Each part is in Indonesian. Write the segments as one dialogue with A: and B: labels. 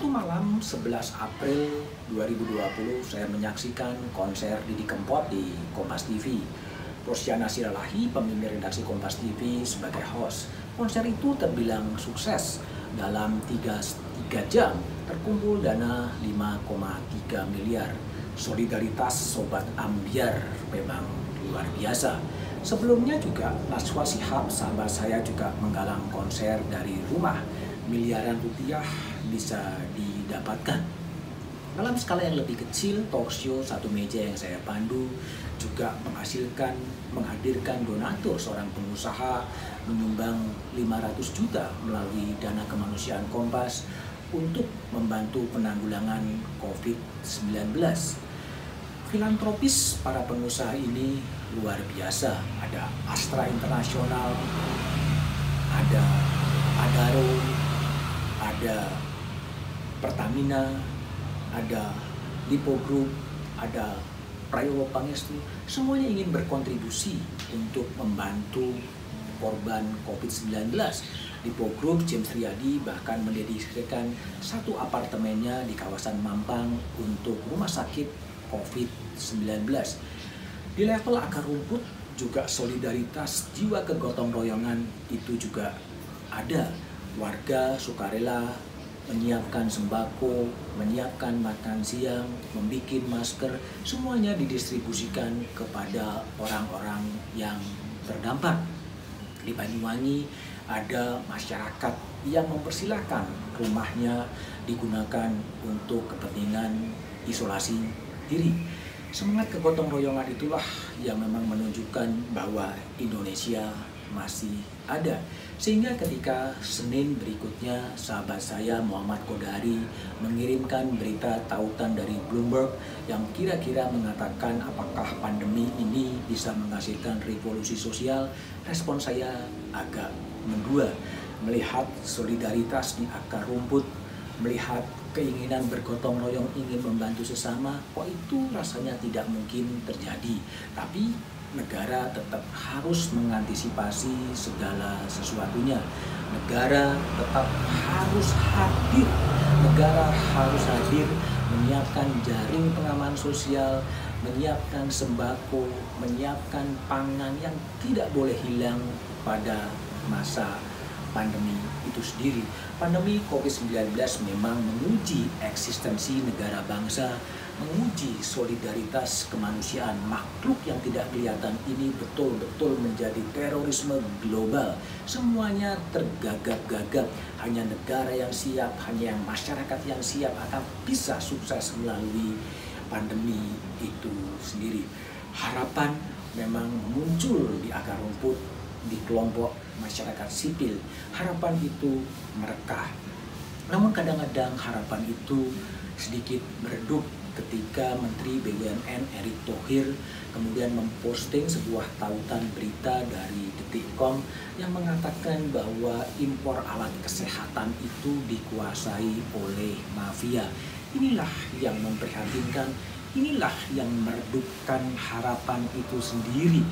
A: Sabtu malam 11 April 2020 saya menyaksikan konser Didi Kempot di Kompas TV. Rosiana Siralahi, pemimpin redaksi Kompas TV sebagai host. Konser itu terbilang sukses. Dalam 3, 3 jam terkumpul dana 5,3 miliar. Solidaritas Sobat Ambiar memang luar biasa. Sebelumnya juga Naswa Sihab sahabat saya juga menggalang konser dari rumah miliaran rupiah bisa didapatkan. Dalam skala yang lebih kecil, show satu meja yang saya pandu juga menghasilkan, menghadirkan donatur seorang pengusaha menyumbang 500 juta melalui dana kemanusiaan Kompas untuk membantu penanggulangan COVID-19. Filantropis para pengusaha ini luar biasa. Ada Astra Internasional, ada Adaro, ada Pertamina, ada Lipo Group, ada Prayogo Pangestu, semuanya ingin berkontribusi untuk membantu korban COVID-19. Lipo Group, James Riyadi bahkan mendedikasikan satu apartemennya di kawasan Mampang untuk rumah sakit COVID-19. Di level akar rumput juga solidaritas jiwa kegotong royongan itu juga ada warga sukarela menyiapkan sembako, menyiapkan makan siang, membuat masker, semuanya didistribusikan kepada orang-orang yang terdampak. Di Banyuwangi ada masyarakat yang mempersilahkan rumahnya digunakan untuk kepentingan isolasi diri. Semangat kegotong royongan itulah yang memang menunjukkan bahwa Indonesia masih ada. Sehingga ketika Senin berikutnya sahabat saya Muhammad Kodari mengirimkan berita tautan dari Bloomberg yang kira-kira mengatakan apakah pandemi ini bisa menghasilkan revolusi sosial, respon saya agak mendua melihat solidaritas di akar rumput, melihat keinginan bergotong royong ingin membantu sesama, kok itu rasanya tidak mungkin terjadi. Tapi negara tetap harus mengantisipasi segala sesuatunya. Negara tetap harus hadir. Negara harus hadir menyiapkan jaring pengaman sosial, menyiapkan sembako, menyiapkan pangan yang tidak boleh hilang pada masa pandemi itu sendiri. Pandemi COVID-19 memang menguji eksistensi negara bangsa menguji solidaritas kemanusiaan makhluk yang tidak kelihatan ini betul-betul menjadi terorisme global. Semuanya tergagap-gagap. Hanya negara yang siap, hanya yang masyarakat yang siap akan bisa sukses melalui pandemi itu sendiri. Harapan memang muncul di akar rumput di kelompok masyarakat sipil. Harapan itu merekah. Namun kadang-kadang harapan itu sedikit meredup ketika Menteri BUMN Erick Thohir kemudian memposting sebuah tautan berita dari Detikcom yang mengatakan bahwa impor alat kesehatan itu dikuasai oleh mafia. Inilah yang memprihatinkan, inilah yang meredupkan harapan itu sendiri.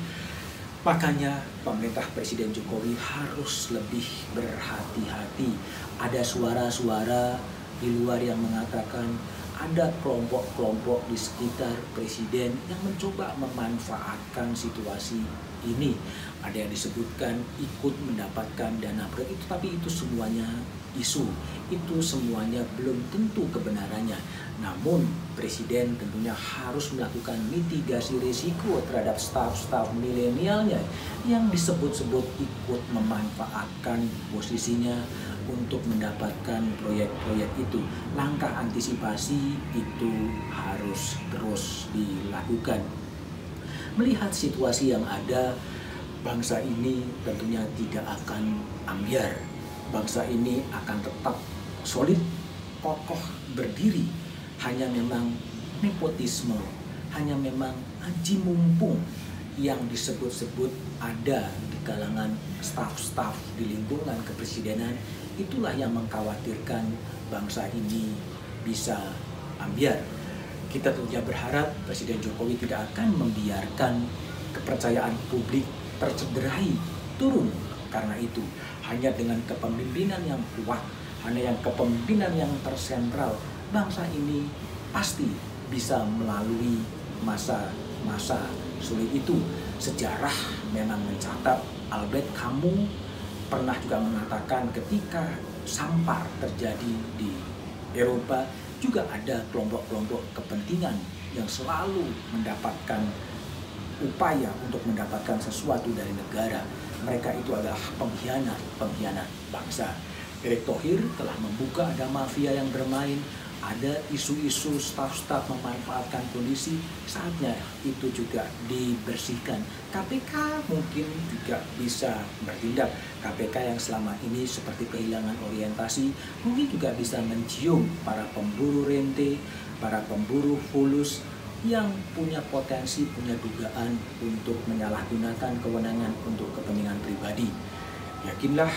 A: Makanya pemerintah Presiden Jokowi harus lebih berhati-hati. Ada suara-suara di luar yang mengatakan ada kelompok-kelompok di sekitar presiden yang mencoba memanfaatkan situasi ini. Ada yang disebutkan ikut mendapatkan dana proyek itu, tapi itu semuanya isu. Itu semuanya belum tentu kebenarannya. Namun presiden tentunya harus melakukan mitigasi risiko terhadap staf-staf milenialnya yang disebut-sebut ikut memanfaatkan posisinya untuk mendapatkan proyek-proyek itu. Langkah antisipasi itu harus terus dilakukan. Melihat situasi yang ada, bangsa ini tentunya tidak akan ambiar. Bangsa ini akan tetap solid, kokoh, berdiri. Hanya memang nepotisme, hanya memang aji mumpung yang disebut-sebut ada di kalangan staf-staf di lingkungan kepresidenan itulah yang mengkhawatirkan bangsa ini bisa ambiar. Kita tentunya berharap Presiden Jokowi tidak akan membiarkan kepercayaan publik tercederai, turun karena itu. Hanya dengan kepemimpinan yang kuat, hanya yang kepemimpinan yang tersentral, bangsa ini pasti bisa melalui masa-masa sulit itu. Sejarah memang mencatat Albert Camus pernah juga mengatakan ketika sampar terjadi di Eropa juga ada kelompok-kelompok kepentingan yang selalu mendapatkan upaya untuk mendapatkan sesuatu dari negara. Mereka itu adalah pengkhianat, pengkhianat bangsa. Erick Thohir telah membuka ada mafia yang bermain, ada isu-isu staf-staf memanfaatkan kondisi, saatnya itu juga dibersihkan. KPK mungkin juga bisa bertindak. KPK yang selama ini seperti kehilangan orientasi, mungkin juga bisa mencium para pemburu rente, para pemburu fulus yang punya potensi, punya dugaan untuk menyalahgunakan kewenangan untuk kepentingan pribadi. Yakinlah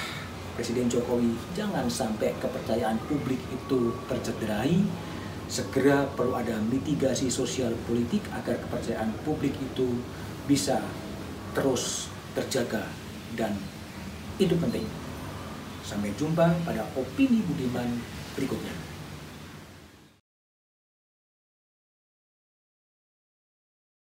A: Presiden Jokowi jangan sampai kepercayaan publik itu tercederai. Segera perlu ada mitigasi sosial politik agar kepercayaan publik itu bisa terus terjaga dan itu penting. Sampai jumpa pada opini Budiman berikutnya.